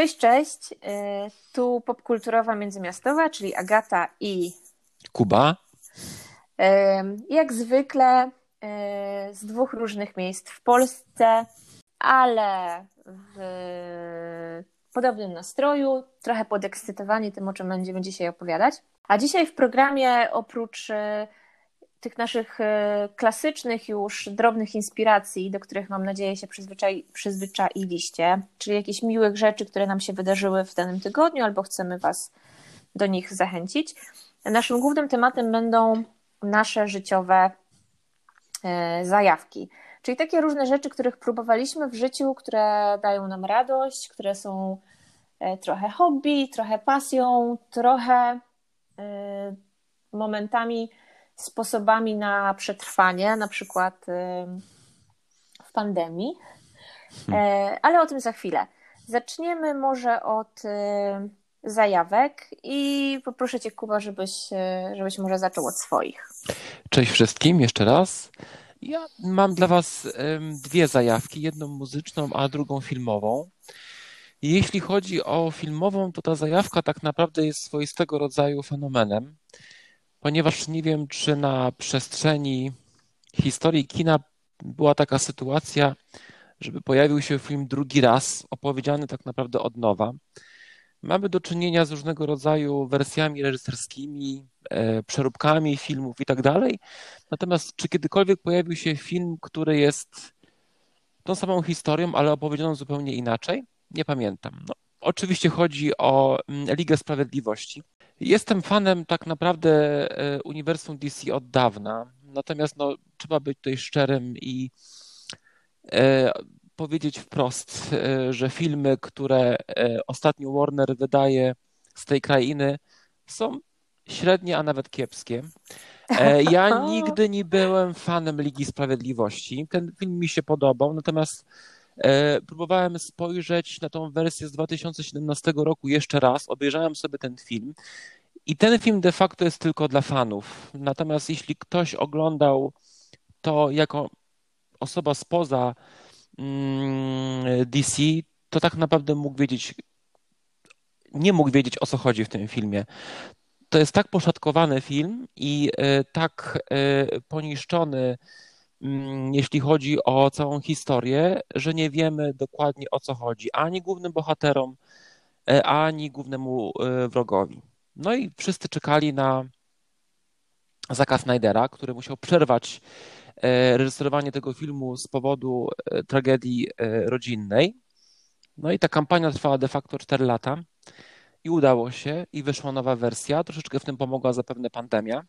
Cześć, cześć. E, tu popkulturowa międzymiastowa, czyli Agata i Kuba. E, jak zwykle e, z dwóch różnych miejsc w Polsce, ale w podobnym nastroju, trochę podekscytowani tym, o czym będziemy dzisiaj opowiadać. A dzisiaj w programie oprócz tych naszych e, klasycznych już drobnych inspiracji, do których mam nadzieję się przyzwyczai, przyzwyczailiście, czyli jakichś miłych rzeczy, które nam się wydarzyły w danym tygodniu, albo chcemy Was do nich zachęcić. Naszym głównym tematem będą nasze życiowe e, zajawki. Czyli takie różne rzeczy, których próbowaliśmy w życiu, które dają nam radość, które są e, trochę hobby, trochę pasją, trochę momentami sposobami na przetrwanie, na przykład w pandemii, hmm. e, ale o tym za chwilę. Zaczniemy może od zajawek i poproszę Cię, Kuba, żebyś, e, żebyś może zaczął od swoich. Cześć wszystkim, jeszcze raz. Ja mam dla Was dwie zajawki, jedną muzyczną, a drugą filmową. Jeśli chodzi o filmową, to ta zajawka tak naprawdę jest swoistego rodzaju fenomenem ponieważ nie wiem, czy na przestrzeni historii kina była taka sytuacja, żeby pojawił się film drugi raz, opowiedziany tak naprawdę od nowa. Mamy do czynienia z różnego rodzaju wersjami reżyserskimi, e, przeróbkami filmów i tak dalej. Natomiast czy kiedykolwiek pojawił się film, który jest tą samą historią, ale opowiedzianą zupełnie inaczej? Nie pamiętam. No, oczywiście chodzi o mm, Ligę Sprawiedliwości. Jestem fanem tak naprawdę e, uniwersum DC od dawna, natomiast no, trzeba być tutaj szczerym i e, powiedzieć wprost, e, że filmy, które e, ostatnio Warner wydaje z tej krainy, są średnie, a nawet kiepskie. E, ja nigdy nie byłem fanem Ligi Sprawiedliwości. Ten film mi się podobał, natomiast próbowałem spojrzeć na tą wersję z 2017 roku jeszcze raz. Obejrzałem sobie ten film i ten film de facto jest tylko dla fanów. Natomiast jeśli ktoś oglądał to jako osoba spoza mm, DC, to tak naprawdę mógł wiedzieć, nie mógł wiedzieć o co chodzi w tym filmie. To jest tak poszatkowany film i e, tak e, poniszczony, jeśli chodzi o całą historię, że nie wiemy dokładnie o co chodzi ani głównym bohaterom, e, ani głównemu wrogowi. No i wszyscy czekali na Zaka Snydera, który musiał przerwać e, reżyserowanie tego filmu z powodu e, tragedii e, rodzinnej. No i ta kampania trwała de facto 4 lata i udało się i wyszła nowa wersja. Troszeczkę w tym pomogła zapewne pandemia.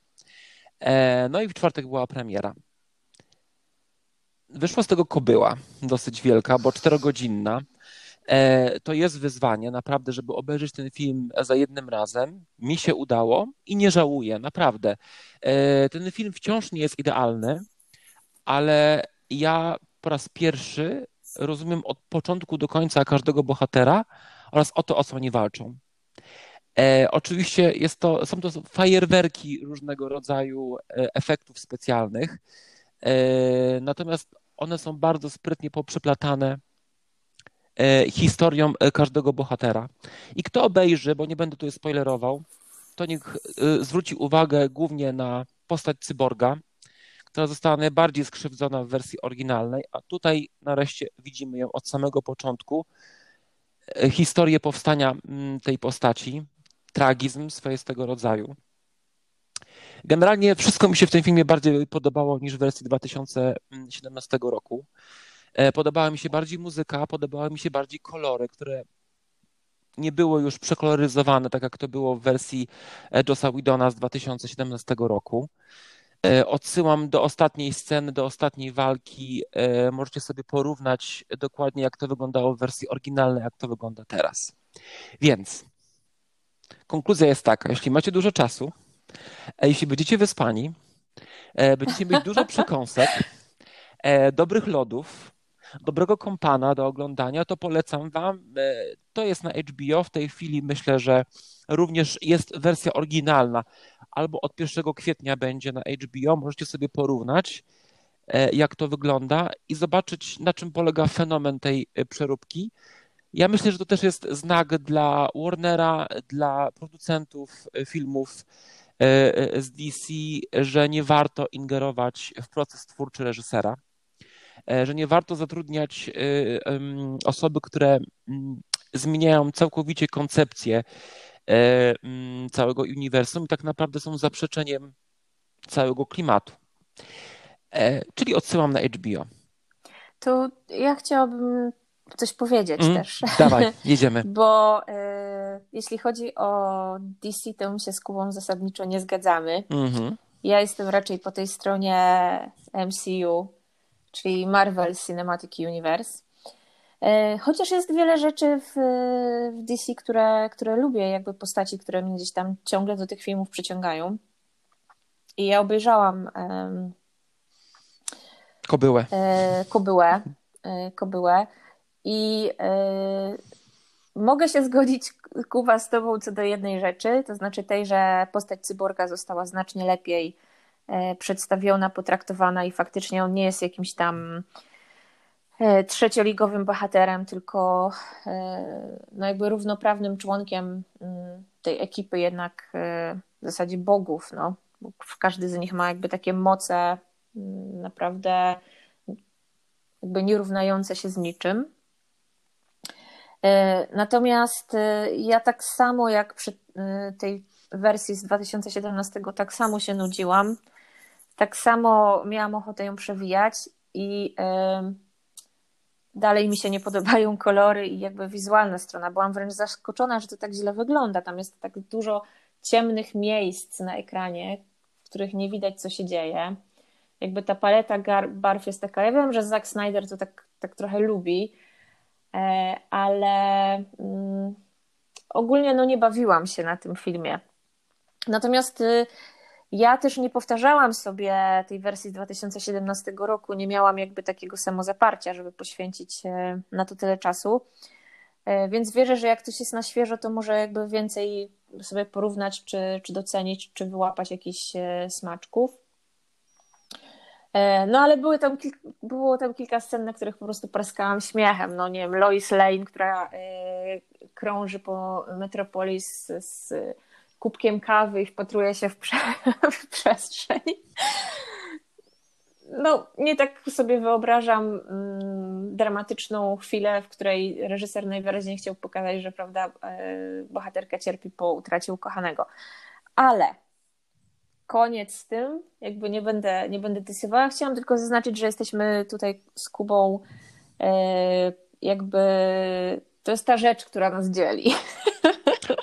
No i w czwartek była premiera. Wyszła z tego kobyła dosyć wielka, bo czterogodzinna. E, to jest wyzwanie, naprawdę, żeby obejrzeć ten film za jednym razem. Mi się udało i nie żałuję, naprawdę. E, ten film wciąż nie jest idealny, ale ja po raz pierwszy rozumiem od początku do końca każdego bohatera oraz o to, o co oni walczą. E, oczywiście jest to, są to fajerwerki różnego rodzaju e, efektów specjalnych, e, natomiast one są bardzo sprytnie poprzeplatane E, historią e, każdego bohatera. I kto obejrzy, bo nie będę tu spoilerował, to niech e, zwróci uwagę głównie na postać cyborga, która została najbardziej skrzywdzona w wersji oryginalnej, a tutaj nareszcie widzimy ją od samego początku. Historię powstania mm, tej postaci, tragizm swoistego rodzaju. Generalnie wszystko mi się w tym filmie bardziej podobało niż w wersji 2017 roku. E, podobała mi się bardziej muzyka, podobały mi się bardziej kolory, które nie były już przekoloryzowane, tak jak to było w wersji Josa Widona z 2017 roku. E, odsyłam do ostatniej sceny, do ostatniej walki. E, możecie sobie porównać dokładnie, jak to wyglądało w wersji oryginalnej, jak to wygląda teraz. Więc konkluzja jest taka: jeśli macie dużo czasu, jeśli będziecie wyspani, będziecie mieć dużo przekąsek, dobrych lodów, dobrego kompana do oglądania, to polecam Wam. E, to jest na HBO. W tej chwili myślę, że również jest wersja oryginalna. Albo od 1 kwietnia będzie na HBO. Możecie sobie porównać, e, jak to wygląda i zobaczyć, na czym polega fenomen tej e, przeróbki. Ja myślę, że to też jest znak dla Warnera, dla producentów filmów z DC, że nie warto ingerować w proces twórczy reżysera, że nie warto zatrudniać osoby, które zmieniają całkowicie koncepcję całego uniwersum i tak naprawdę są zaprzeczeniem całego klimatu. E, czyli odsyłam na HBO. To ja chciałabym coś powiedzieć mm, też. Dawaj, jedziemy. Bo jeśli chodzi o DC, to my się z Kubą zasadniczo nie zgadzamy. -hmm. Ja jestem raczej po tej stronie MCU, czyli Marvel Cinematic Universe. Y, chociaż jest wiele rzeczy w, w, DC, które, które lubię, jakby postaci, które mnie gdzieś tam ciągle do tych filmów przyciągają. I ja obejrzałam um, Kobyłę. E, kobyłę. E, kobyłę. I e, mogę się zgodzić, Kuba, z Tobą co do jednej rzeczy, to znaczy tej, że postać cyborga została znacznie lepiej przedstawiona, potraktowana i faktycznie on nie jest jakimś tam trzecioligowym bohaterem, tylko no jakby równoprawnym członkiem mm, tej ekipy jednak w zasadzie bogów, no. Każdy z nich ma jakby takie moce naprawdę jakby nierównające się z niczym. E, natomiast e, ja tak samo jak przy e, tej wersji z 2017, tak samo się nudziłam. Tak samo miałam ochotę ją przewijać i dalej mi się nie podobają kolory i jakby wizualna strona. Byłam wręcz zaskoczona, że to tak źle wygląda. Tam jest tak dużo ciemnych miejsc na ekranie, w których nie widać, co się dzieje jakby ta paleta barw jest taka, ja wiem, że Zack Snyder to tak, tak trochę lubi, ale mm, ogólnie no nie bawiłam się na tym filmie. Natomiast y, ja też nie powtarzałam sobie tej wersji z 2017 roku, nie miałam jakby takiego samozaparcia, żeby poświęcić na to tyle czasu. E, więc wierzę, że jak ktoś jest na świeżo, to może jakby więcej sobie porównać, czy, czy docenić, czy wyłapać jakichś e, smaczków. E, no ale były tam, było tam kilka scen, na których po prostu praskałam śmiechem. No nie wiem, Lois Lane, która e, krąży po Metropolis z kubkiem kawy i wpatruje się w, prze w przestrzeń. No, nie tak sobie wyobrażam mm, dramatyczną chwilę, w której reżyser najwyraźniej chciał pokazać, że prawda, e, bohaterka cierpi po utracie ukochanego. Ale koniec z tym, jakby nie będę, nie będę dysywała. Chciałam tylko zaznaczyć, że jesteśmy tutaj z Kubą e, jakby to jest ta rzecz, która nas dzieli.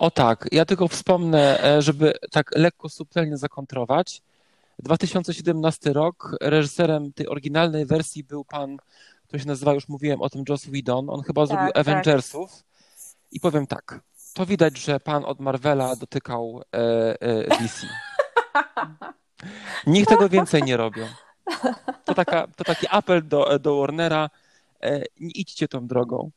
O tak, ja tylko wspomnę, e, żeby tak lekko subtelnie zakontrować. 2017 rok, reżyserem tej oryginalnej wersji był pan, to się nazywa, już mówiłem o tym, Joss Whedon. On chyba tak, zrobił tak. Avengersów. I powiem tak, to widać, że pan od Marvela dotykał e, e, DC. Niech tego więcej nie robią. To, taka, to taki apel do, do Warnera. E, idźcie tą drogą.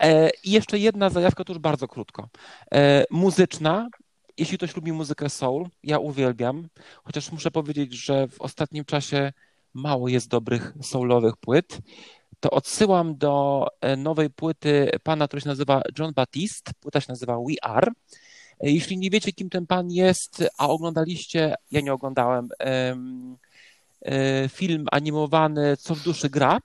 E, I jeszcze jedna zajawka, to już bardzo krótko. E, muzyczna. Jeśli ktoś lubi muzykę soul, ja uwielbiam, chociaż muszę powiedzieć, że w ostatnim czasie mało jest dobrych soulowych płyt, to odsyłam do e, nowej płyty pana, który się nazywa John Baptiste. Płyta się nazywa We Are. Jeśli nie wiecie, kim ten pan jest, a oglądaliście, ja nie oglądałem, e, film animowany Co w duszy gra,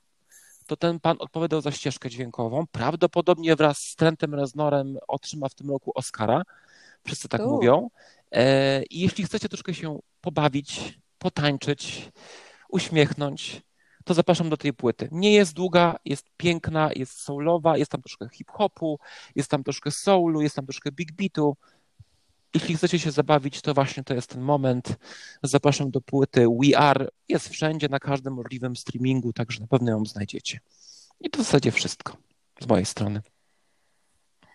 to ten pan odpowiadał za ścieżkę dźwiękową. Prawdopodobnie wraz z Trentem Reznorem otrzyma w tym roku Oscara. Wszyscy tak U. mówią. E, I jeśli chcecie troszkę się pobawić, potańczyć, uśmiechnąć, to zapraszam do tej płyty. Nie jest długa, jest piękna, jest soulowa, jest tam troszkę hip-hopu, jest tam troszkę soulu, jest tam troszkę big beatu. Jeśli chcecie się zabawić, to właśnie to jest ten moment. Zapraszam do płyty We Are. Jest wszędzie, na każdym możliwym streamingu, także na pewno ją znajdziecie. I to w zasadzie wszystko z mojej strony.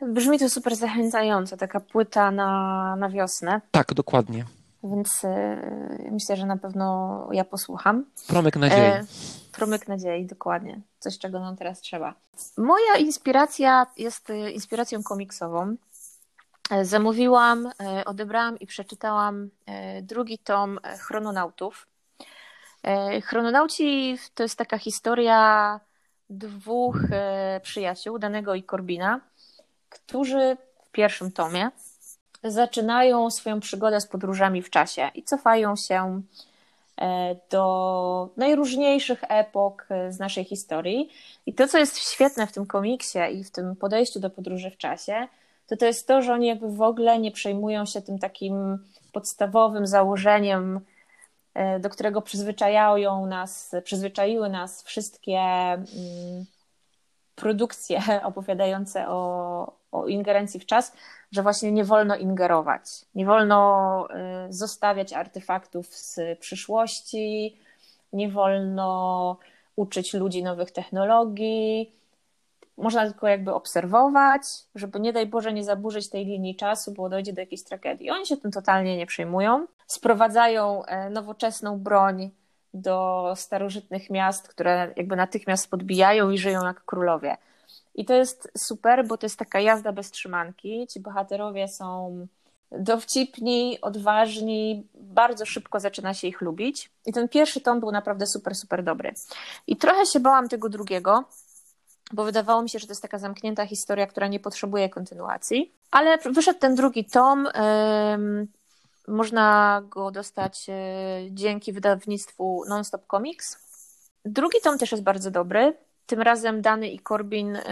Brzmi to super zachęcająco, taka płyta na, na wiosnę. Tak, dokładnie. Więc y, myślę, że na pewno ja posłucham. Promyk nadziei. E, promyk nadziei, dokładnie. Coś, czego nam teraz trzeba. Moja inspiracja jest y, inspiracją komiksową. E, zamówiłam, e, odebrałam i przeczytałam e, drugi tom Chrononautów. Chrononauci to jest taka historia dwóch przyjaciół, Danego i Korbina, którzy w pierwszym tomie zaczynają swoją przygodę z podróżami w czasie i cofają się do najróżniejszych epok z naszej historii. I to, co jest świetne w tym komiksie i w tym podejściu do podróży w czasie, to to jest to, że oni jakby w ogóle nie przejmują się tym takim podstawowym założeniem, e, do którego przyzwyczajają nas, przyzwyczaiły nas wszystkie mm, produkcje opowiadające o, o ingerencji w czas, że właśnie nie wolno ingerować, nie wolno y, zostawiać artefaktów z przyszłości, nie wolno uczyć ludzi nowych technologii. Można tylko jakby obserwować, żeby nie daj Boże nie zaburzyć tej linii czasu, bo dojdzie do jakiejś tragedii. Oni się tym totalnie nie przejmują. Sprowadzają e, nowoczesną broń do starożytnych miast, które jakby natychmiast podbijają i żyją jak królowie. I to jest super, bo to jest taka jazda bez trzymanki. Ci bohaterowie są dowcipni, odważni, bardzo szybko zaczyna się ich lubić. I ten pierwszy tom był naprawdę super, super dobry. I trochę się bałam tego drugiego, bo wydawało mi się, że to jest taka zamknięta historia, która nie potrzebuje kontynuacji. Ale wyszedł ten drugi tom. Można go dostać e, dzięki wydawnictwu Nonstop Comics. Drugi tom też jest bardzo dobry. Tym razem Dany i Corbin y,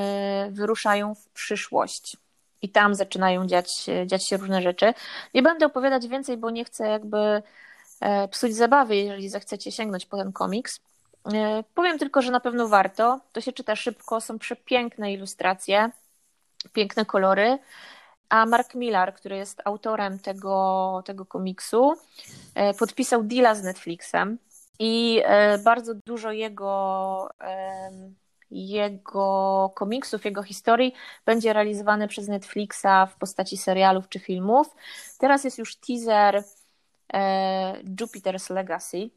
wyruszają w przyszłość i tam zaczynają dziać, dziać się różne rzeczy. Nie będę opowiadać więcej, bo nie chcę jakby e, psuć zabawy, jeżeli zechcecie sięgnąć po ten komiks. E, powiem tylko, że na pewno warto. To się czyta szybko, są przepiękne ilustracje, piękne kolory. A Mark Millar, który jest autorem tego, tego komiksu, e, podpisał deala z Netflixem i bardzo dużo jego jego komiksów, jego historii będzie realizowany przez Netflixa w postaci serialów czy filmów. Teraz jest już teaser e, Jupiter's Legacy.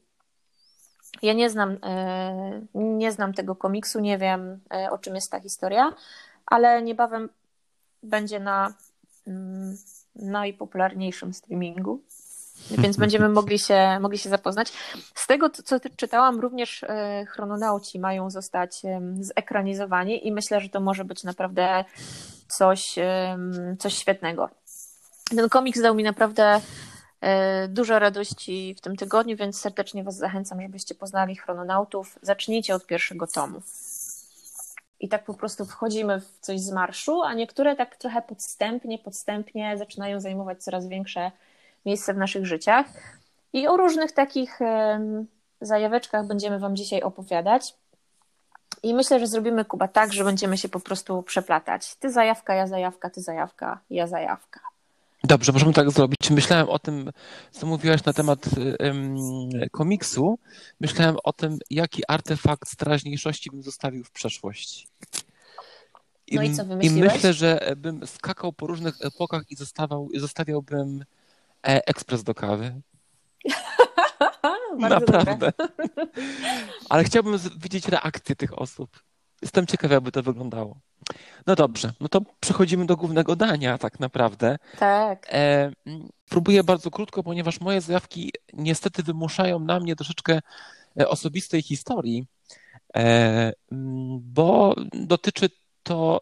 Ja nie znam, e, nie znam tego komiksu, nie wiem e, o czym jest ta historia, ale niebawem będzie na mm, najpopularniejszym streamingu więc będziemy mogli się, mogli się zapoznać. Z tego, co czytałam, również e, chrononauci mają zostać zekranizowani i myślę, że to może być naprawdę coś, coś świetnego. Ten komiks dał mi naprawdę dużo radości w tym tygodniu, więc serdecznie Was zachęcam, żebyście poznali chrononautów. Zacznijcie od pierwszego tomu. I tak po prostu wchodzimy w coś z marszu, a niektóre tak trochę podstępnie, podstępnie zaczynają zajmować coraz większe miejsce w naszych życiach. I o różnych takich zajaweczkach będziemy Wam dzisiaj opowiadać. I myślę, że zrobimy Kuba tak, że będziemy się po prostu przeplatać. Ty zajawka, ja zajawka, ty zajawka, ja zajawka. Dobrze, możemy tak zrobić. Myślałem o tym, co mówiłaś na temat um, komiksu. Myślałem o tym, jaki artefakt z teraźniejszości bym zostawił w przeszłości. I, no i co I myślę, że bym skakał po różnych epokach i zostawał, zostawiałbym E, ekspres do kawy. Naprawdę. Ale chciałbym widzieć reakcję tych osób. Jestem ciekaw, jakby to wyglądało. No dobrze, no to przechodzimy do głównego dania tak naprawdę. Tak. E, próbuję bardzo krótko, ponieważ moje zjawki niestety wymuszają na mnie troszeczkę e, osobistej historii, e, bo dotyczy to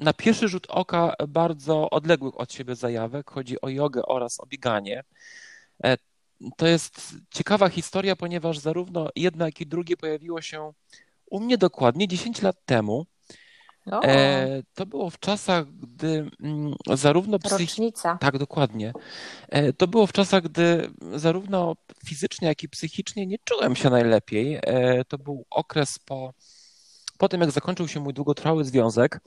na pierwszy rzut oka bardzo odległych od siebie zajawek. Chodzi o jogę oraz o bieganie. E, to jest ciekawa historia, ponieważ zarówno jedno, jak i drugie pojawiło się u mnie dokładnie 10 lat temu. E, to było w czasach, gdy mm, zarówno Rocznica. Tak, dokładnie. E, to było w czasach, gdy zarówno fizycznie, jak i psychicznie nie czułem się najlepiej. E, to był okres po po tym, jak zakończył się mój długotrwały związek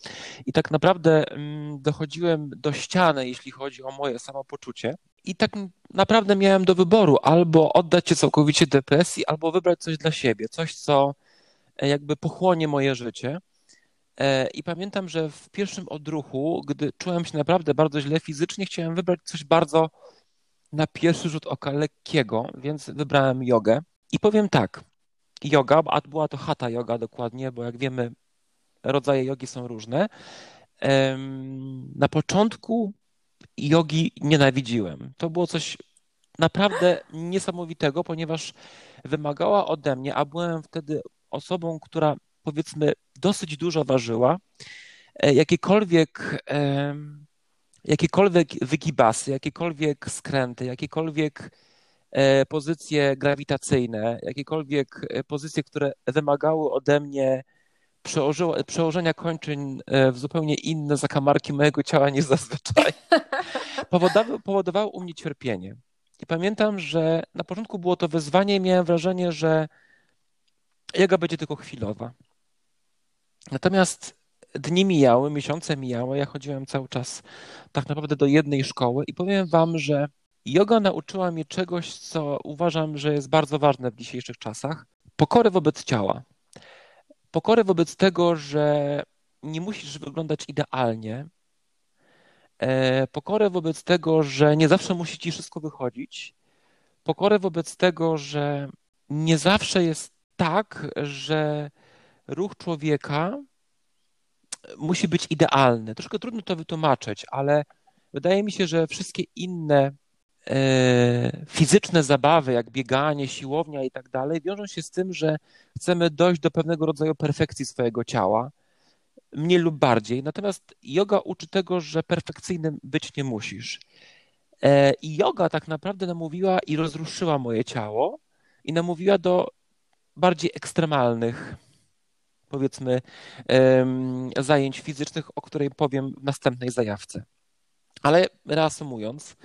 i tak naprawdę mm, dochodziłem do ściany, jeśli chodzi o moje samopoczucie. I tak naprawdę miałem do wyboru albo oddać się całkowicie depresji, albo wybrać coś dla siebie, coś, co jakby pochłonie moje życie. E, I pamiętam, że w pierwszym odruchu, gdy czułem się naprawdę bardzo źle fizycznie, chciałem wybrać coś bardzo na pierwszy rzut oka lekkiego, więc wybrałem jogę. I powiem tak, yoga, a była to hatha yoga dokładnie, bo jak wiemy, rodzaje jogi są różne. Na początku jogi nienawidziłem. To było coś naprawdę niesamowitego, ponieważ wymagała ode mnie, a byłem wtedy osobą, która powiedzmy dosyć dużo ważyła. E, jakiekolwiek, jakiekolwiek wygibasy, jakiekolwiek skręty, jakiekolwiek e, pozycje grawitacyjne, jakiekolwiek e, pozycje, które wymagały ode mnie przełożenia kończyn w zupełnie inne zakamarki mojego ciała niż zazwyczaj, powodowały, powodowało u mnie cierpienie. I pamiętam, że na początku było to wyzwanie i miałem wrażenie, że joga będzie tylko chwilowa. Natomiast dni mijały, miesiące mijały, ja chodziłem cały czas tak naprawdę do jednej szkoły i powiem wam, że yoga nauczyła mnie czegoś, co uważam, że jest bardzo ważne w dzisiejszych czasach. Pokory wobec ciała. Pokory wobec tego, że nie musisz wyglądać idealnie. E, pokorę wobec tego, że nie zawsze musi ci wszystko wychodzić. Pokorę wobec tego, że nie zawsze jest tak, że ruch człowieka musi być idealny. Troszkę trudno to wytłumaczyć, ale wydaje mi się, że wszystkie inne e, fizyczne zabawy, jak bieganie, siłownia i tak dalej, wiążą się z tym, że chcemy dojść do pewnego rodzaju perfekcji swojego ciała, mniej lub bardziej. Natomiast yoga uczy tego, że perfekcyjnym być nie musisz. E, I yoga tak naprawdę namówiła i rozruszyła moje ciało i namówiła do bardziej ekstremalnych powiedzmy, zajęć fizycznych, o której powiem w następnej zajawce. Ale reasumując,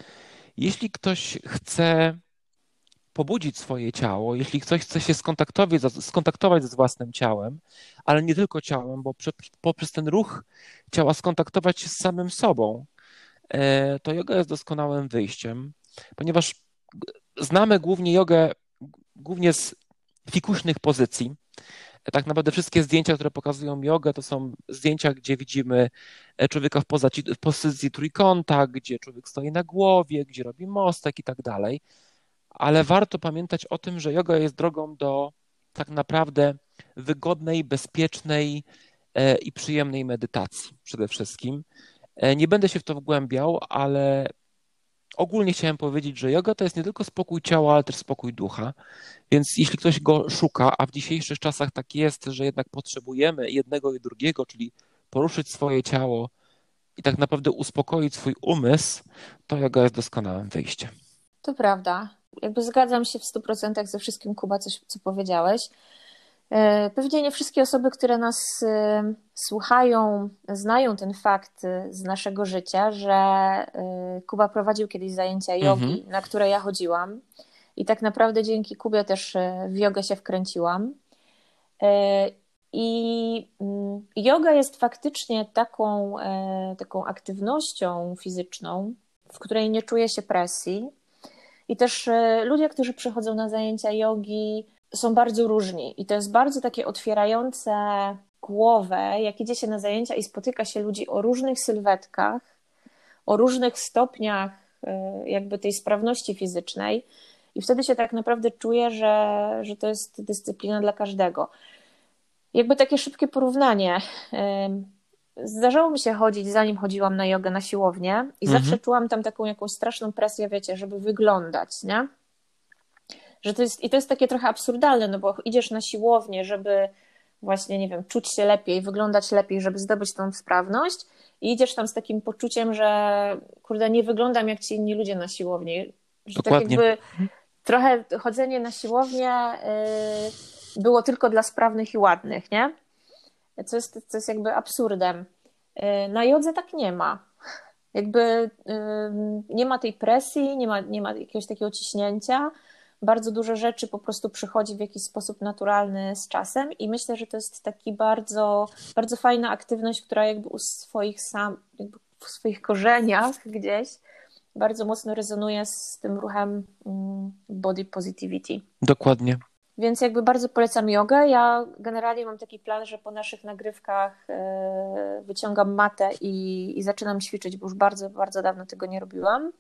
jeśli ktoś chce pobudzić swoje ciało, jeśli ktoś chce się skontaktować, skontaktować z własnym ciałem, ale nie tylko ciałem, bo poprzez ten ruch ciała skontaktować się z samym sobą, e, to yoga jest doskonałym wyjściem, ponieważ znamy głównie jogę głównie z fikuśnych pozycji, tak naprawdę wszystkie zdjęcia, które pokazują jogę, to są zdjęcia, gdzie widzimy e, człowieka w, pozycji, trójkąta, gdzie człowiek stoi na głowie, gdzie robi mostek i tak dalej. Ale warto pamiętać o tym, że yoga jest drogą do tak naprawdę wygodnej, bezpiecznej e, i przyjemnej medytacji przede wszystkim. E, nie będę się w to wgłębiał, ale ogólnie chciałem powiedzieć, że yoga to jest nie tylko spokój ciała, ale też spokój ducha. Więc jeśli ktoś go szuka, a w dzisiejszych czasach tak jest, że jednak potrzebujemy jednego i drugiego, czyli poruszyć swoje ciało i tak naprawdę uspokoić swój umysł, to yoga jest doskonałym wyjściem. To prawda. Jakby zgadzam się w 100% ze wszystkim, Kuba, coś, co powiedziałeś. E, pewnie nie wszystkie osoby, które nas e, słuchają, znają ten fakt e, z naszego życia, że Kuba prowadził kiedyś zajęcia jogi, mhm. na które ja chodziłam. I tak naprawdę dzięki Kubie też w jogę się wkręciłam. I mm, yoga jest faktycznie taką, taką aktywnością fizyczną, w której nie czuje się presji. I też ludzie, którzy przychodzą na zajęcia jogi, są bardzo różni i to jest bardzo takie otwierające głowę, jak idzie się na zajęcia i spotyka się ludzi o różnych sylwetkach, o różnych stopniach e, jakby tej sprawności fizycznej i wtedy się tak naprawdę czuje, że, że to jest dyscyplina dla każdego. Jakby takie szybkie porównanie. Zdarzało mi się chodzić, zanim chodziłam na jogę na siłownię i mhm. zawsze czułam tam taką jakąś straszną presję, wiecie, żeby wyglądać, nie? że to jest, i to jest takie trochę absurdalne, no bo idziesz na siłownię, żeby właśnie, nie wiem, czuć się lepiej, wyglądać lepiej, żeby zdobyć tą sprawność i idziesz tam z takim poczuciem, że kurde, nie wyglądam jak ci inni ludzie na siłowni. Że tak Dokładnie. tak jakby trochę chodzenie na siłownię yy, było tylko dla sprawnych i ładnych, nie? Co jest, co jest jakby absurdem. Yy, na jodze tak nie ma. Jakby yy, nie ma tej presji, nie ma, nie ma jakiegoś takiego ciśnięcia bardzo dużo rzeczy po prostu przychodzi w jakiś sposób naturalny z czasem i myślę, że to jest taki bardzo, bardzo fajna aktywność, która jakby u swoich sam, jakby w swoich korzeniach gdzieś bardzo mocno rezonuje z tym ruchem mm, body positivity. Dokładnie. Więc jakby bardzo polecam jogę. Ja generalnie mam taki plan, że po naszych nagrywkach e, wyciągam matę i, i zaczynam ćwiczyć, bo już bardzo, bardzo dawno tego nie robiłam.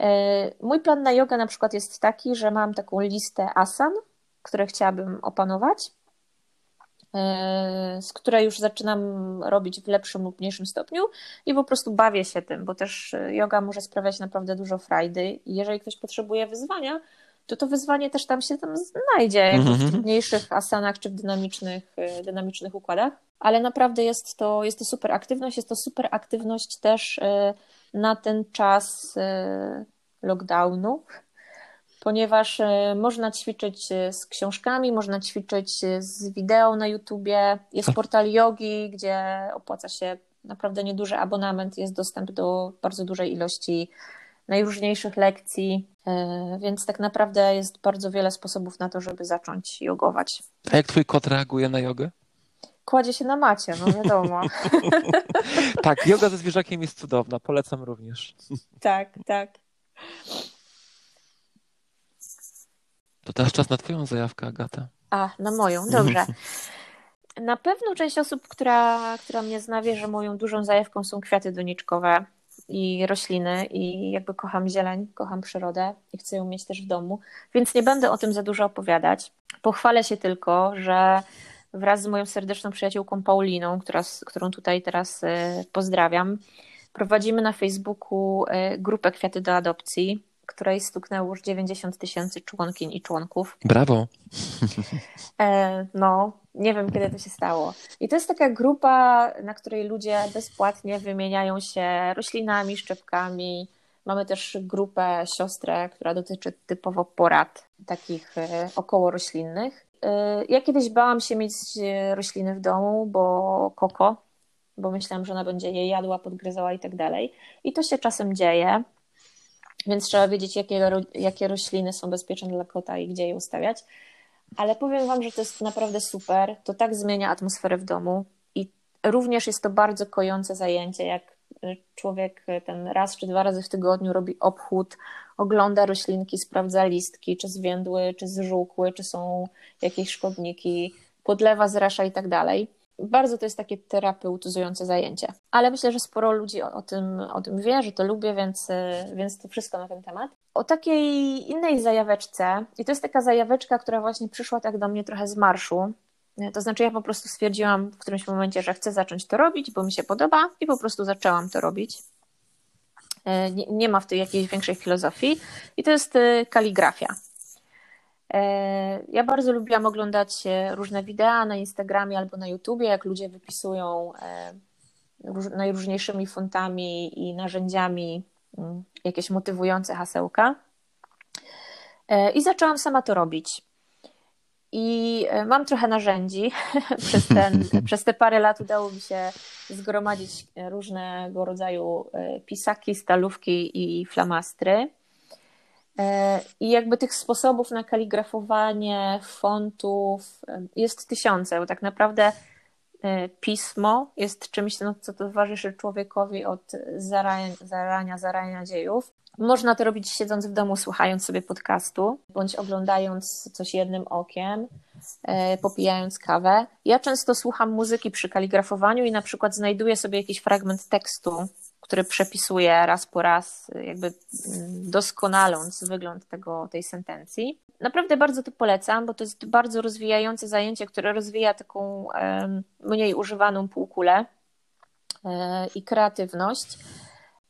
E, mój plan na jogę na przykład jest taki, że mam taką listę asan, które chciałabym opanować, z której już zaczynam robić w lepszym lub mniejszym stopniu i po prostu bawię się tym, bo też yoga może sprawiać naprawdę dużo frajdy i jeżeli ktoś potrzebuje wyzwania, to to wyzwanie też tam się tam znajdzie, jak w trudniejszych asanach czy w dynamicznych, y, dynamicznych układach. Ale naprawdę jest to, jest to super aktywność, jest to super aktywność też na ten czas lockdownu, ponieważ można ćwiczyć z książkami, można ćwiczyć z wideo na YouTubie, jest tak. portal yogi, gdzie opłaca się naprawdę nieduży abonament, jest dostęp do bardzo dużej ilości najróżniejszych lekcji, e, więc tak naprawdę jest bardzo wiele sposobów na to, żeby zacząć jogować. A jak twój kot reaguje na jogę? Kładzie się na macie, no wiadomo. tak, yoga ze zwierzakiem jest cudowna, polecam również. tak, tak. To teraz czas na twoją zajawkę, Agata. A, na moją, dobrze. Na pewno część osób, która, która mnie zna, wie, że moją dużą zajawką są kwiaty doniczkowe i rośliny i jakby kocham zieleń, kocham przyrodę i chcę ją mieć też w domu, więc nie będę o tym za dużo opowiadać. Pochwalę się tylko, że wraz z moją serdeczną przyjaciółką Pauliną, która, którą tutaj teraz y, pozdrawiam, prowadzimy na Facebooku y, grupę Kwiaty do Adopcji której stuknęło już 90 tysięcy członkiń i członków. Brawo! E, no, nie wiem kiedy to się stało. I to jest taka grupa, na której ludzie bezpłatnie wymieniają się roślinami, szczepkami. Mamy też grupę siostrę, która dotyczy typowo porad takich e, około roślinnych. E, ja kiedyś bałam się mieć rośliny w domu, bo koko, bo myślałam, że ona będzie je jadła, podgryzała i tak dalej. I to się czasem dzieje. Więc trzeba wiedzieć, jakie, jakie rośliny są bezpieczne dla kota i gdzie je ustawiać. Ale powiem Wam, że to jest naprawdę super. To tak zmienia atmosferę w domu i również jest to bardzo kojące zajęcie, jak człowiek ten raz czy dwa razy w tygodniu robi obchód, ogląda roślinki, sprawdza listki, czy zwiędły, czy zżółkły, czy są jakieś szkodniki, podlewa, zrasza i tak dalej bardzo to jest takie terapeutyzujące zajęcie. Ale myślę, że sporo ludzi o, o, tym, o tym wie, że to lubię, więc, więc to wszystko na ten temat. O takiej innej zajaweczce, i to jest taka zajaweczka, która właśnie przyszła tak do mnie trochę z marszu. To znaczy, ja po prostu stwierdziłam w którymś momencie, że chcę zacząć to robić, bo mi się podoba, i po prostu zaczęłam to robić. E, nie, nie ma w tej jakiejś większej filozofii, i to jest kaligrafia. E, ja bardzo lubiłam oglądać różne wideo na Instagramie albo na YouTubie, jak ludzie wypisują e, najróżniejszymi fontami i narzędziami mm, jakieś motywujące hasełka. E, I zaczęłam sama to robić. I mam trochę narzędzi. przez, ten, przez te parę lat udało mi się zgromadzić różnego rodzaju pisaki, stalówki i flamastry. E, I jakby tych sposobów na kaligrafowanie fontów e, jest tysiące, bo tak naprawdę e, pismo jest czymś, no, co towarzyszy człowiekowi od zarania, zarania, zarania dziejów. Można to robić siedząc w domu, słuchając sobie podcastu, bądź oglądając coś jednym okiem, popijając kawę. Ja często słucham muzyki przy kaligrafowaniu i na przykład znajduję sobie jakiś fragment tekstu, który przepisuje raz po raz, jakby mm, doskonaląc wygląd tego, tej sentencji. Naprawdę bardzo to polecam, bo to jest bardzo rozwijające zajęcie, które rozwija taką mniej używaną półkulę e, i kreatywność.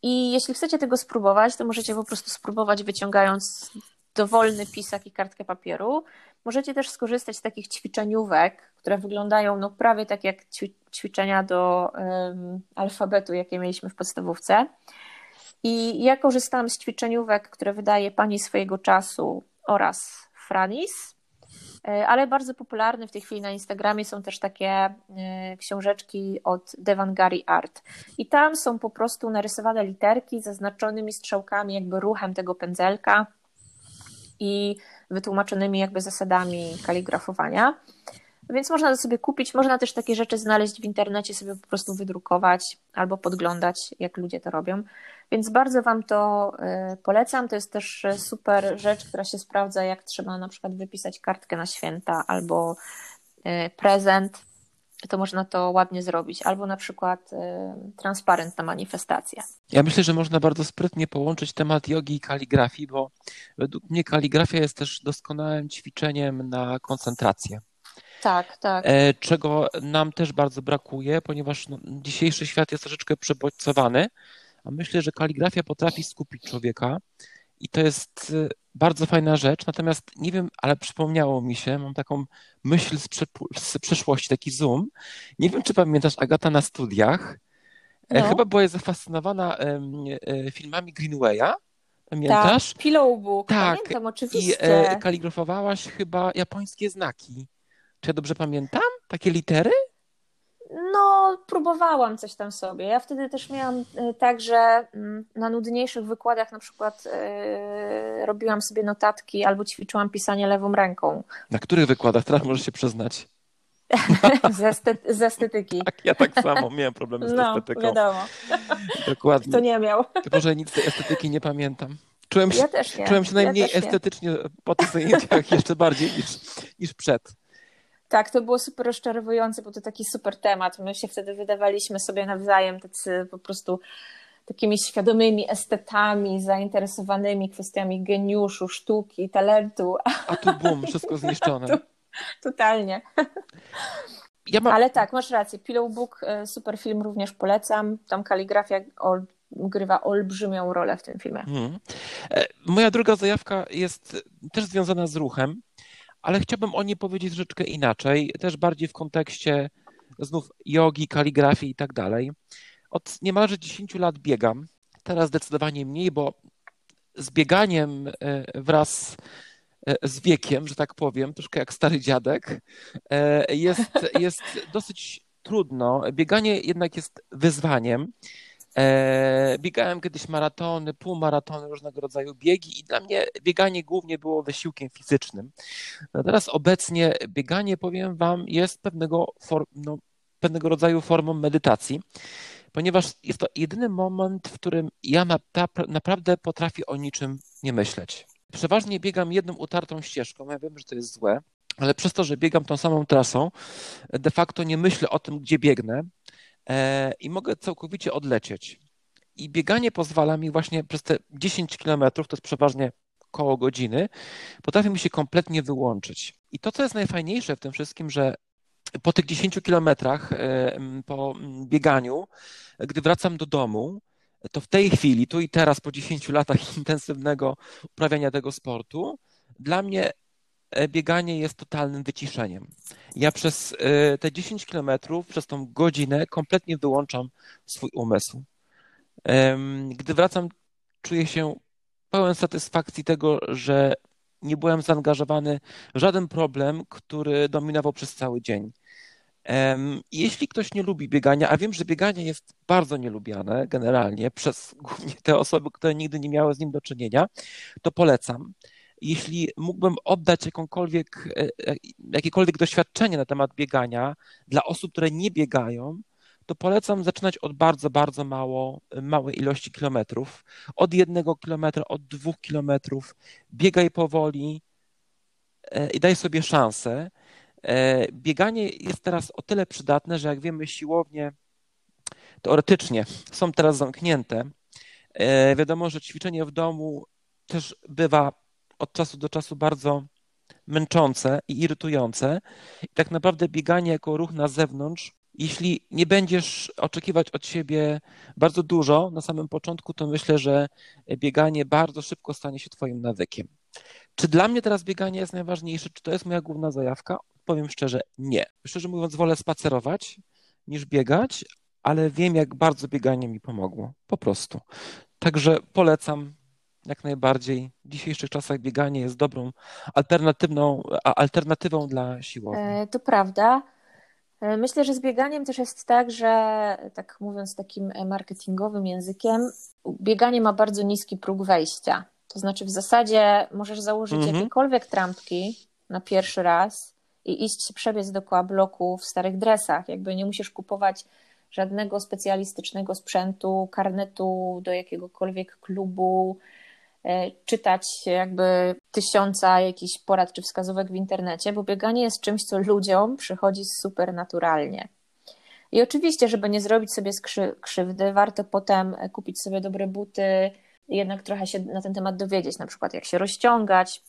I jeśli chcecie tego spróbować, to możecie po prostu spróbować wyciągając dowolny pisak i kartkę papieru. Możecie też skorzystać z takich ćwiczeniówek, które wyglądają no, prawie tak jak ćwiczenia do um, alfabetu, jakie mieliśmy w podstawówce. I ja korzystałam z ćwiczeniówek, które wydaje pani swojego czasu oraz Franis, e, ale bardzo popularne w tej chwili na Instagramie są też takie e, książeczki od Devangari Art. I tam są po prostu narysowane literki zaznaczonymi strzałkami, jakby ruchem tego pędzelka i wytłumaczonymi jakby zasadami kaligrafowania. Więc można to sobie kupić, można też takie rzeczy znaleźć w internecie, sobie po prostu wydrukować albo podglądać, jak ludzie to robią. Więc bardzo Wam to y, polecam. To jest też super rzecz, która się sprawdza, jak trzeba na przykład wypisać kartkę na święta albo y, prezent. To można to ładnie zrobić, albo na przykład y, transparent na manifestację. Ja myślę, że można bardzo sprytnie połączyć temat jogi i kaligrafii, bo według mnie kaligrafia jest też doskonałym ćwiczeniem na koncentrację. Tak, tak. E, czego nam też bardzo brakuje, ponieważ no, dzisiejszy świat jest troszeczkę przebodźcowany, a myślę, że kaligrafia potrafi skupić człowieka i to jest y, bardzo fajna rzecz. Natomiast nie wiem, ale przypomniało mi się, mam taką myśl z, z przeszłości, taki zoom. Nie wiem, czy pamiętasz Agata na studiach. E, no. Chyba była zafascynowana filmami Greenwaya. Pamiętasz? Tak, Pillow Book. Tak. Pamiętam, oczywiście. I e, kaligrafowałaś chyba japońskie znaki. Czy ja dobrze pamiętam? Takie litery? No, próbowałam coś tam sobie. Ja wtedy też miałam e, tak, że mm, na nudniejszych wykładach na przykład yy, robiłam sobie notatki albo ćwiczyłam pisanie lewą ręką. Na których wykładach? Teraz możesz się przyznać. z, estet- z, estetyki. Tak, ja tak samo miałem problemy z no, estetyką. wiadomo. Dokładnie. To nie miał. Tylko, że nic z tej estetyki nie pamiętam. Czułem się, ja też nie. Czułem się najmniej ja estetycznie po tych zajęciach jeszcze bardziej niż, niż przed. Tak, to było super rozczarowujące, bo to taki super temat. My się wtedy wydawaliśmy sobie nawzajem tacy po prostu takimi świadomymi estetami, zainteresowanymi kwestiami geniuszu, sztuki, talentu. A tu bum, wszystko zniszczone. Tu, totalnie. Ja mam... Ale tak, masz rację. Pillow Book, e, super film, również polecam. Tam kaligrafia grywa olbrzymią rolę w tym filmie. Hmm. Moja druga zajawka jest też związana z ruchem ale chciałbym o niej powiedzieć troszeczkę inaczej, też bardziej w kontekście znów jogi, kaligrafii i tak dalej. Od niemalże 10 lat biegam, teraz zdecydowanie mniej, bo z bieganiem e, wraz e, z wiekiem, że tak powiem, troszkę jak stary dziadek, e, jest, jest dosyć trudno. Bieganie jednak jest wyzwaniem. E, biegałem kiedyś maratony, półmaratony, różnego rodzaju biegi i dla mnie bieganie głównie było wysiłkiem fizycznym. No teraz obecnie bieganie, powiem Wam, jest pewnego, for, no, pewnego rodzaju formą medytacji, ponieważ jest to jedyny moment, w którym ja naprawdę potrafię o niczym nie myśleć. Przeważnie biegam jedną utartą ścieżką, ja wiem, że to jest złe, ale przez to, że biegam tą samą trasą, de facto nie myślę o tym, gdzie biegnę, i mogę całkowicie odlecieć. I bieganie pozwala mi właśnie przez te 10 kilometrów, to jest przeważnie koło godziny, potrafi mi się kompletnie wyłączyć. I to, co jest najfajniejsze w tym wszystkim, że po tych 10 kilometrach, e, po bieganiu, gdy wracam do domu, to w tej chwili, tu i teraz, po 10 latach intensywnego uprawiania tego sportu, dla mnie E, bieganie jest totalnym wyciszeniem. Ja przez e, te 10 kilometrów, przez tą godzinę kompletnie wyłączam swój umysł. Gdy wracam, czuję się pełen satysfakcji tego, że nie byłem zaangażowany w żaden problem, który dominował przez cały dzień. Jeśli ktoś nie lubi biegania, a wiem, że bieganie jest bardzo nielubiane generalnie przez głównie te osoby, które nigdy nie miały z nim do czynienia, to polecam jeśli mógłbym oddać jakąkolwiek, e, e, jakiekolwiek doświadczenie na temat biegania dla osób, które nie biegają, to polecam zaczynać od bardzo, bardzo mało, małej ilości kilometrów. Od jednego kilometra, od dwóch kilometrów. Biegaj powoli e, i daj sobie szansę. Bieganie jest teraz o tyle przydatne, że jak wiemy, siłownie teoretycznie są teraz zamknięte. Wiadomo, że ćwiczenie w domu też bywa od czasu do czasu bardzo męczące i irytujące. I tak naprawdę bieganie jako ruch na zewnątrz, jeśli nie będziesz oczekiwać od siebie bardzo dużo na samym początku, to myślę, że bieganie bardzo szybko stanie się Twoim nawykiem. Czy dla mnie teraz bieganie jest najważniejsze? Czy to jest moja główna zajawka? Powiem szczerze, nie. Szczerze mówiąc, wolę spacerować niż biegać, ale wiem, jak bardzo bieganie mi pomogło. Po prostu. Także polecam jak najbardziej. W dzisiejszych czasach bieganie jest dobrą alternatywną, alternatywą dla siłowni. E, to prawda. E, myślę, że z bieganiem też jest tak, że tak mówiąc takim marketingowym językiem, bieganie ma bardzo niski próg wejścia. To znaczy w zasadzie możesz założyć mhm. jakiekolwiek trampki na pierwszy raz i iść się przebiec dookoła bloku w starych dresach. Jakby nie musisz kupować żadnego specjalistycznego sprzętu, karnetu do jakiegokolwiek klubu, czytać jakby tysiąca jakichś porad czy wskazówek w internecie, bo bieganie jest czymś, co ludziom przychodzi super naturalnie. I oczywiście, żeby nie zrobić sobie krzywdy, warto potem kupić sobie dobre buty, jednak trochę się na ten temat dowiedzieć, na przykład jak się rozciągać,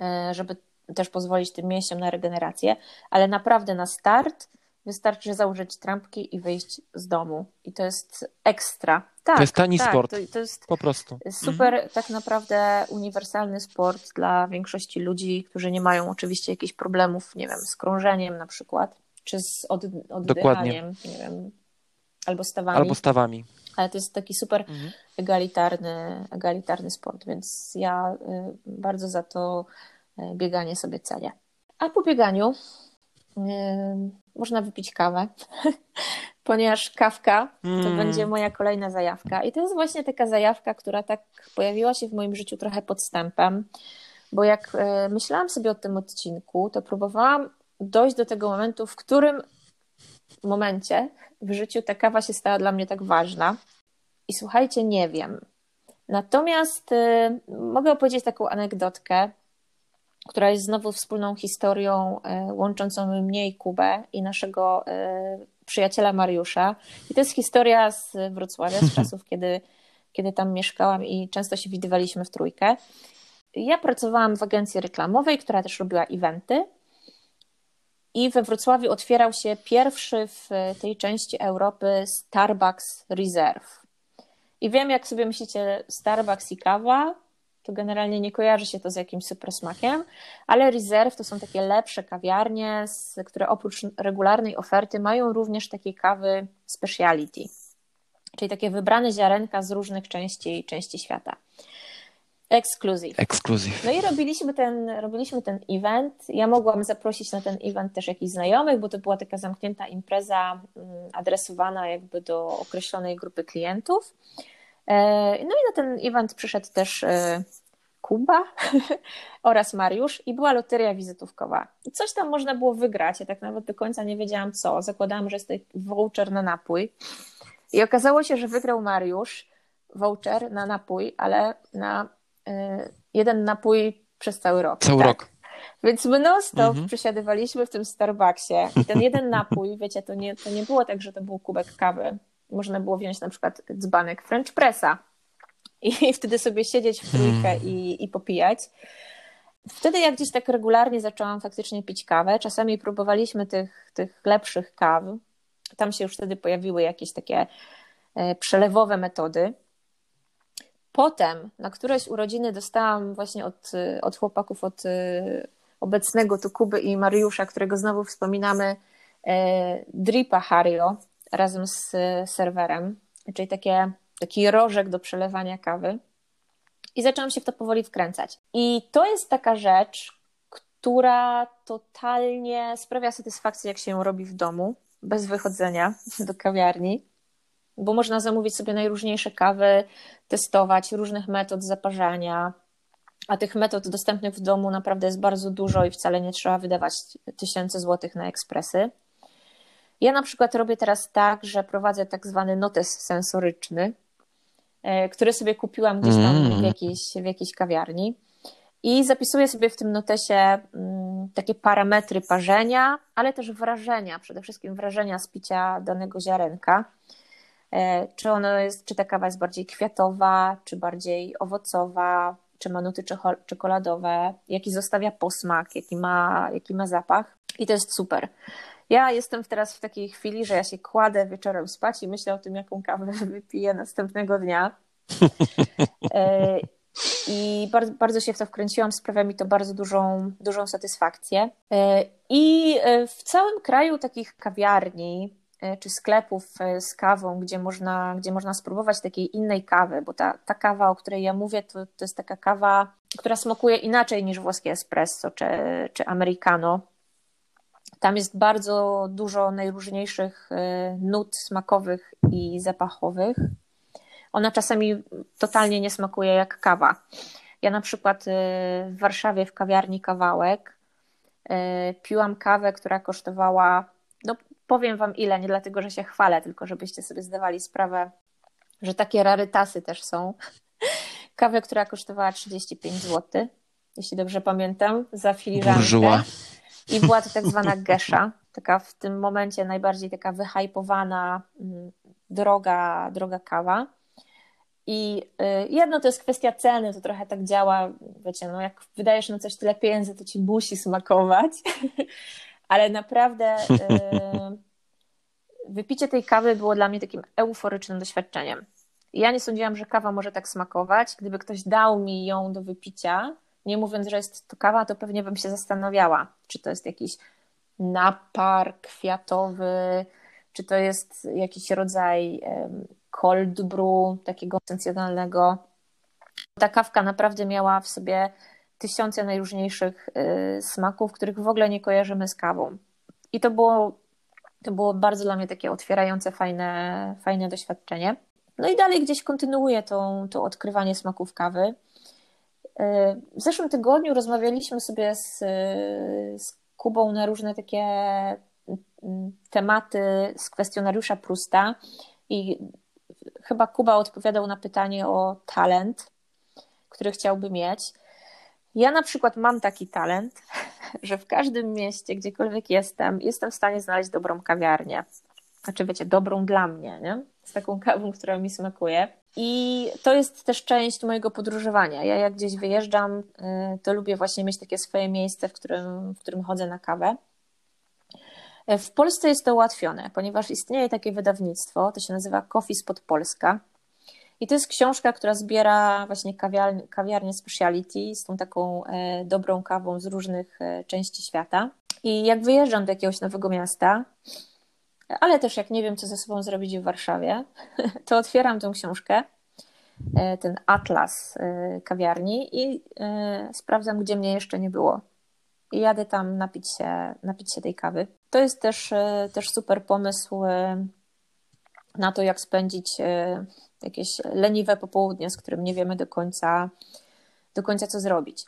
e, żeby też pozwolić tym mięśniom na regenerację, ale naprawdę na start wystarczy założyć trampki i wyjść z domu. I to jest ekstra. Tak, to jest tani tak, sport. To, to jest po prostu. super, mhm. tak naprawdę uniwersalny sport dla większości ludzi, którzy nie mają oczywiście jakichś problemów, nie wiem, z krążeniem na przykład, czy z od, oddychaniem, Dokładnie. nie wiem, albo stawami. Albo stawami. Ale to jest taki super mhm. egalitarny, egalitarny sport, więc ja y, bardzo za to y, bieganie sobie cenię. A po bieganiu y, można wypić kawę, ponieważ kawka to mm. będzie moja kolejna zajawka. I to jest właśnie taka zajawka, która tak pojawiła się w moim życiu trochę podstępem, bo jak myślałam sobie o tym odcinku, to próbowałam dojść do tego momentu, w którym momencie w życiu ta kawa się stała dla mnie tak ważna. I słuchajcie, nie wiem. Natomiast y, mogę opowiedzieć taką anegdotkę, która jest znowu wspólną historią y, łączącą mnie i Kubę i naszego przyjaciela Mariusza. I to jest historia z Wrocławia, z czasów, kiedy, kiedy tam mieszkałam i często się widywaliśmy w trójkę. Ja pracowałam w agencji reklamowej, która też robiła eventy. I we Wrocławiu otwierał się pierwszy w tej części Europy Starbucks Reserve. I wiem, jak sobie myślicie, Starbucks i kawa, to generalnie nie kojarzy się to z jakimś super smakiem, ale Reserve to są takie lepsze kawiarnie, które oprócz regularnej oferty mają również takie kawy speciality, czyli takie wybrane ziarenka z różnych części, części świata. Ekskluzyw. Ekskluzyw. No i robiliśmy ten, robiliśmy ten event. Ja mogłam zaprosić na ten event też jakichś znajomych, bo to była taka zamknięta impreza mm, adresowana jakby do określonej grupy klientów. E, no i na ten event przyszedł też e, Kuba oraz Mariusz i była loteria wizytówkowa. I coś tam można było wygrać. Ja tak nawet do końca nie wiedziałam co. Zakładałam, że jest to voucher na napój. I okazało się, że wygrał Mariusz voucher na napój, ale na Y, jeden napój przez cały rok. Cały tak. rok. Więc my non-stop mhm. przesiadywaliśmy w tym Starbucksie i ten jeden napój, wiecie, to nie, to nie było tak, że to był kubek kawy. Można było wziąć na przykład dzbanek French Pressa i wtedy sobie siedzieć w trójkę hmm. i, i popijać. Wtedy jak gdzieś tak regularnie zaczęłam faktycznie pić kawę, czasami próbowaliśmy tych, tych lepszych kaw. Tam się już wtedy pojawiły jakieś takie e, przelewowe metody. Potem na któreś urodziny dostałam właśnie od, od chłopaków, od y, obecnego tu Kuby i Mariusza, którego znowu wspominamy, e, dripa Hario razem z serwerem, czyli takie, taki rożek do przelewania kawy. I zaczęłam się w to powoli wkręcać. I to jest taka rzecz, która totalnie sprawia satysfakcję, jak się ją robi w domu, bez wychodzenia do kawiarni bo można zamówić sobie najróżniejsze kawy, testować różnych metod zaparzania, a tych metod dostępnych w domu naprawdę jest bardzo dużo i wcale nie trzeba wydawać tysięcy złotych na ekspresy. Ja na przykład robię teraz tak, że prowadzę tak zwany notes sensoryczny, e, który sobie kupiłam gdzieś tam w mm. jakiejś, w jakiejś kawiarni. I zapisuję sobie w tym notesie mm, takie parametry parzenia, ale też wrażenia, przede wszystkim wrażenia z picia danego ziarenka. E, czy ono jest, czy ta kawa jest bardziej kwiatowa, czy bardziej owocowa, czy ma nuty czekoladowe, jaki zostawia posmak, jaki ma, jaki ma zapach. I to jest super. Ja jestem teraz w takiej chwili, że ja się kładę wieczorem spać i myślę o tym, jaką kawę wypiję następnego dnia. E, I bardzo, bardzo się w to wkręciłam, sprawia mi to bardzo dużą, dużą satysfakcję. E, I w całym kraju takich kawiarni, E, czy sklepów e, z kawą, gdzie można, gdzie można spróbować takiej innej kawy, bo ta, ta kawa, o której ja mówię, to, to jest taka kawa, która smakuje inaczej niż włoskie espresso czy, czy americano. Tam jest bardzo dużo najróżniejszych e, nut smakowych i zapachowych. Ona czasami totalnie nie smakuje jak kawa. Ja na przykład w Warszawie w kawiarni Kawałek piłam kawę, która kosztowała no, powiem Wam ile, nie dlatego, że się chwalę, tylko żebyście sobie zdawali sprawę, że takie rarytasy też są. Kawę, która kosztowała 35 zł, jeśli dobrze pamiętam, za filiżankę. Burżuła. I była to tak zwana gesza, taka w tym momencie najbardziej taka wyhypowana, mm, droga, droga kawa. I y, jedno to jest kwestia ceny, to trochę tak działa, wiecie, no jak wydajesz na coś tyle pieniędzy, to ci musi smakować. ale naprawdę y, wypicie tej kawy było dla mnie takim euforycznym doświadczeniem. Ja nie sądziłam, że kawa może tak smakować. Gdyby ktoś dał mi ją do wypicia, nie mówiąc, że jest to kawa, to pewnie bym się zastanawiała, czy to jest jakiś napar kwiatowy, czy to jest jakiś rodzaj cold brew, takiego esencjonalnego. Ta kawka naprawdę miała w sobie tysiące najróżniejszych y, smaków, których w ogóle nie kojarzymy z kawą. I to było, to było bardzo dla mnie takie otwierające, fajne, fajne doświadczenie. No i dalej gdzieś kontynuuję to, to odkrywanie smaków kawy. Y, w zeszłym tygodniu rozmawialiśmy sobie z, z Kubą na różne takie tematy z kwestionariusza Prusta i chyba Kuba odpowiadał na pytanie o talent, który chciałby mieć. Ja na przykład mam taki talent, że w każdym mieście, gdziekolwiek jestem, jestem w stanie znaleźć dobrą kawiarnię. Znaczy, wiecie, dobrą dla mnie, nie? Z taką kawą, która mi smakuje. I to jest też część mojego podróżowania. Ja jak gdzieś wyjeżdżam, y, to lubię właśnie mieć takie swoje miejsce, w którym, w którym chodzę na kawę. W Polsce jest to ułatwione, ponieważ istnieje takie wydawnictwo, to się nazywa Coffee Spot Polska. I to jest książka, która zbiera właśnie kawiarnię, kawiarnię speciality z tą taką e, dobrą kawą z różnych e, części świata. I jak wyjeżdżam do jakiegoś nowego miasta, ale też jak nie wiem, co ze sobą zrobić w Warszawie, to otwieram tę książkę, e, ten atlas kawiarni i sprawdzam, gdzie mnie jeszcze nie było. I jadę tam napić się, napić się tej kawy. To jest też, też super pomysł na to, jak spędzić jakieś leniwe popołudnie, z którym nie wiemy do końca, do końca co zrobić.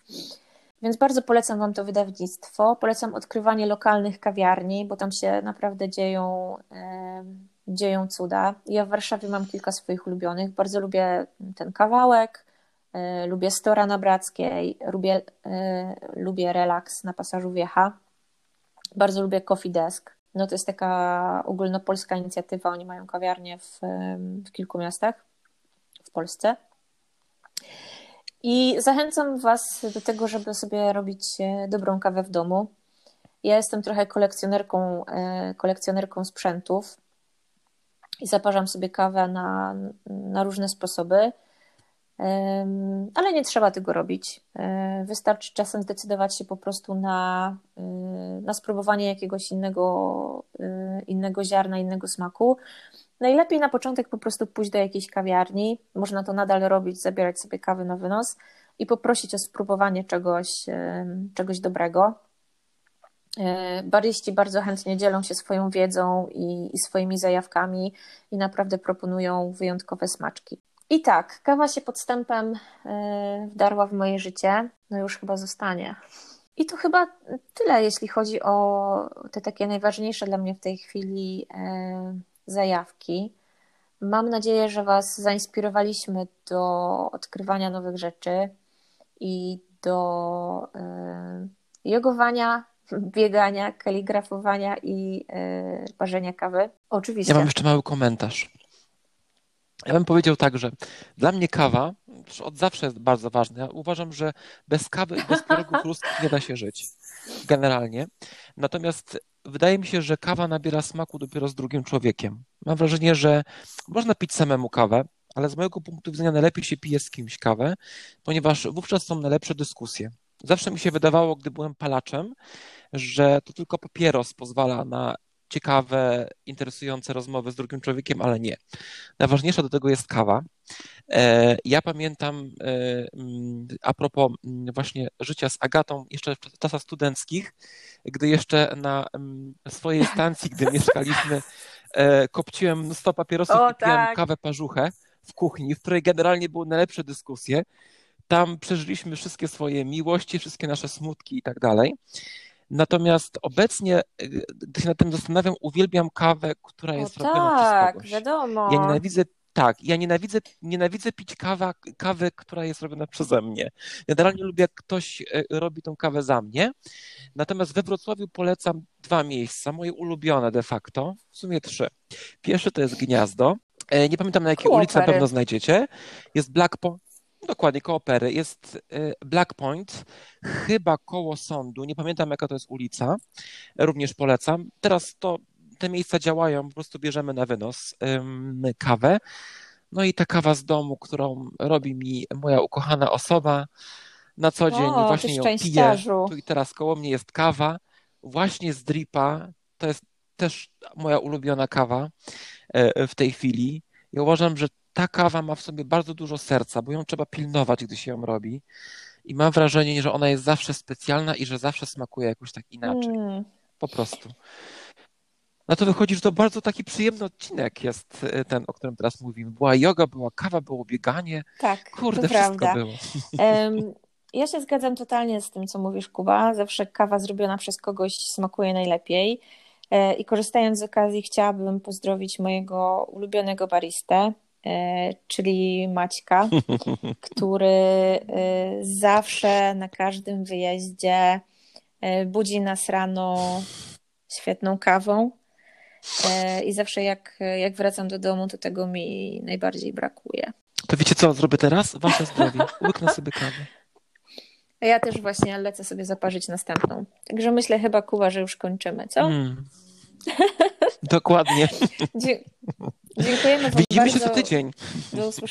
Więc bardzo polecam Wam to wydawnictwo. Polecam odkrywanie lokalnych kawiarni, bo tam się naprawdę dzieją, e, dzieją cuda. Ja w Warszawie mam kilka swoich ulubionych. Bardzo lubię ten kawałek, e, lubię Stora na Brackiej, lubię, e, lubię relaks na pasażu Wiecha. Bardzo lubię Coffee Desk. No to jest taka ogólnopolska inicjatywa. Oni mają kawiarnię w, w kilku miastach w Polsce. I zachęcam Was do tego, żeby sobie robić e, dobrą kawę w domu. Ja jestem trochę kolekcjonerką, e, kolekcjonerką sprzętów i zaparzam sobie kawę na, na różne sposoby ale nie trzeba tego robić. E, wystarczy czasem zdecydować się po prostu na, e, na spróbowanie jakiegoś innego, e, innego ziarna, innego smaku. Najlepiej na początek po prostu pójść do jakiejś kawiarni. Można to nadal robić, zabierać sobie kawy na wynos i poprosić o spróbowanie czegoś, czegoś dobrego. Baryści bardzo chętnie dzielą się swoją wiedzą i, i swoimi zajawkami i naprawdę proponują wyjątkowe smaczki. I tak, kawa się podstępem e, wdarła w moje życie, no już chyba zostanie. I to chyba tyle, jeśli chodzi o te takie najważniejsze dla mnie w tej chwili e, zajawki. Mam nadzieję, że Was zainspirowaliśmy do odkrywania nowych rzeczy i do e, jogowania, biegania, kaligrafowania i parzenia kawy. Oczywiście. Ja mam jeszcze mały komentarz. Ja bym powiedział tak, że dla mnie kawa od zawsze jest bardzo ważna. Ja uważam, że bez kawy i bez pierogów ruskich nie da się żyć. Generalnie. Natomiast wydaje mi się, że kawa nabiera smaku dopiero z drugim człowiekiem. Mam wrażenie, że można pić samemu kawę, ale z mojego punktu widzenia najlepiej się pije z kimś kawę, ponieważ wówczas są najlepsze dyskusje. Zawsze mi się wydawało, gdy byłem palaczem, że to tylko papieros pozwala na ciekawe, interesujące rozmowy z drugim człowiekiem, ale nie. Najważniejsza do tego jest kawa. E, ja pamiętam e, mm, a propos mm, właśnie życia z Agatą jeszcze w czasach studenckich, gdy jeszcze na mm, swojej stacji, gdy mieszkaliśmy, e, kopciłem mnóstwo papierosów o, i piłem tak. kawę parzuchę w kuchni, w której generalnie były najlepsze dyskusje. Tam przeżyliśmy wszystkie swoje miłości, wszystkie nasze smutki i tak dalej. Natomiast obecnie, y, gdy się nad tym zastanawiam, uwielbiam kawę, która jest o, robiona tak, przez kogoś. wiadomo. Ja nienawidzę tak, ja nienawidzę, nienawidzę pić kawa, kawę, która jest robiona przeze mnie. Generalnie lubię, jak ktoś y, robi tą kawę za mnie. Natomiast we Wrocławiu polecam dwa miejsca, moje ulubione de facto, w sumie trzy. Pierwsze to jest Gniazdo. E, nie pamiętam na jakiej ulicy na pewno znajdziecie. Jest Black, Dokładnie, koło Pery. Jest y, Black Point, chyba koło sądu, nie pamiętam jaka to jest ulica, również polecam. Teraz to te miejsca działają, po prostu bierzemy na wynos kawę. No i ta kawa z domu, którą robi mi moja ukochana osoba na co dzień, O, właśnie ją piję. Tu i teraz koło mnie jest kawa, właśnie z dripa. To jest też moja ulubiona kawa e, w tej chwili. Ja uważam, że ta kawa ma w sobie bardzo dużo serca, bo ją trzeba pilnować, gdy się ją robi. I mam wrażenie, że ona jest zawsze specjalna i że zawsze smakuje jakoś tak inaczej. Mm, Po prostu. Na to wychodzi, że to bardzo taki przyjemny odcinek jest e, ten, o którym teraz mówimy. Była yoga, była kawa, było bieganie. tak, Kurde, to wszystko prawda. było. Em, ja się zgadzam totalnie z tym, co mówisz, Kuba. Zawsze kawa zrobiona przez kogoś smakuje najlepiej. E, I korzystając z okazji, chciałabym pozdrowić mojego ulubionego baristę, czyli Maćka, który e, zawsze na każdym wyjeździe e, budzi nas rano świetną kawą. E, I zawsze jak, jak wracam do domu, to tego mi najbardziej brakuje. To wiecie co zrobię teraz? Wasze zdrowie. Łyknę sobie kawę. Ja też właśnie lecę sobie zaparzyć następną. Także myślę chyba, Kuba, że już kończymy, co? Mm. Dokładnie. Dzie- dziękujemy Wam Widzimy się bardzo. za tydzień. Do usłyszenia.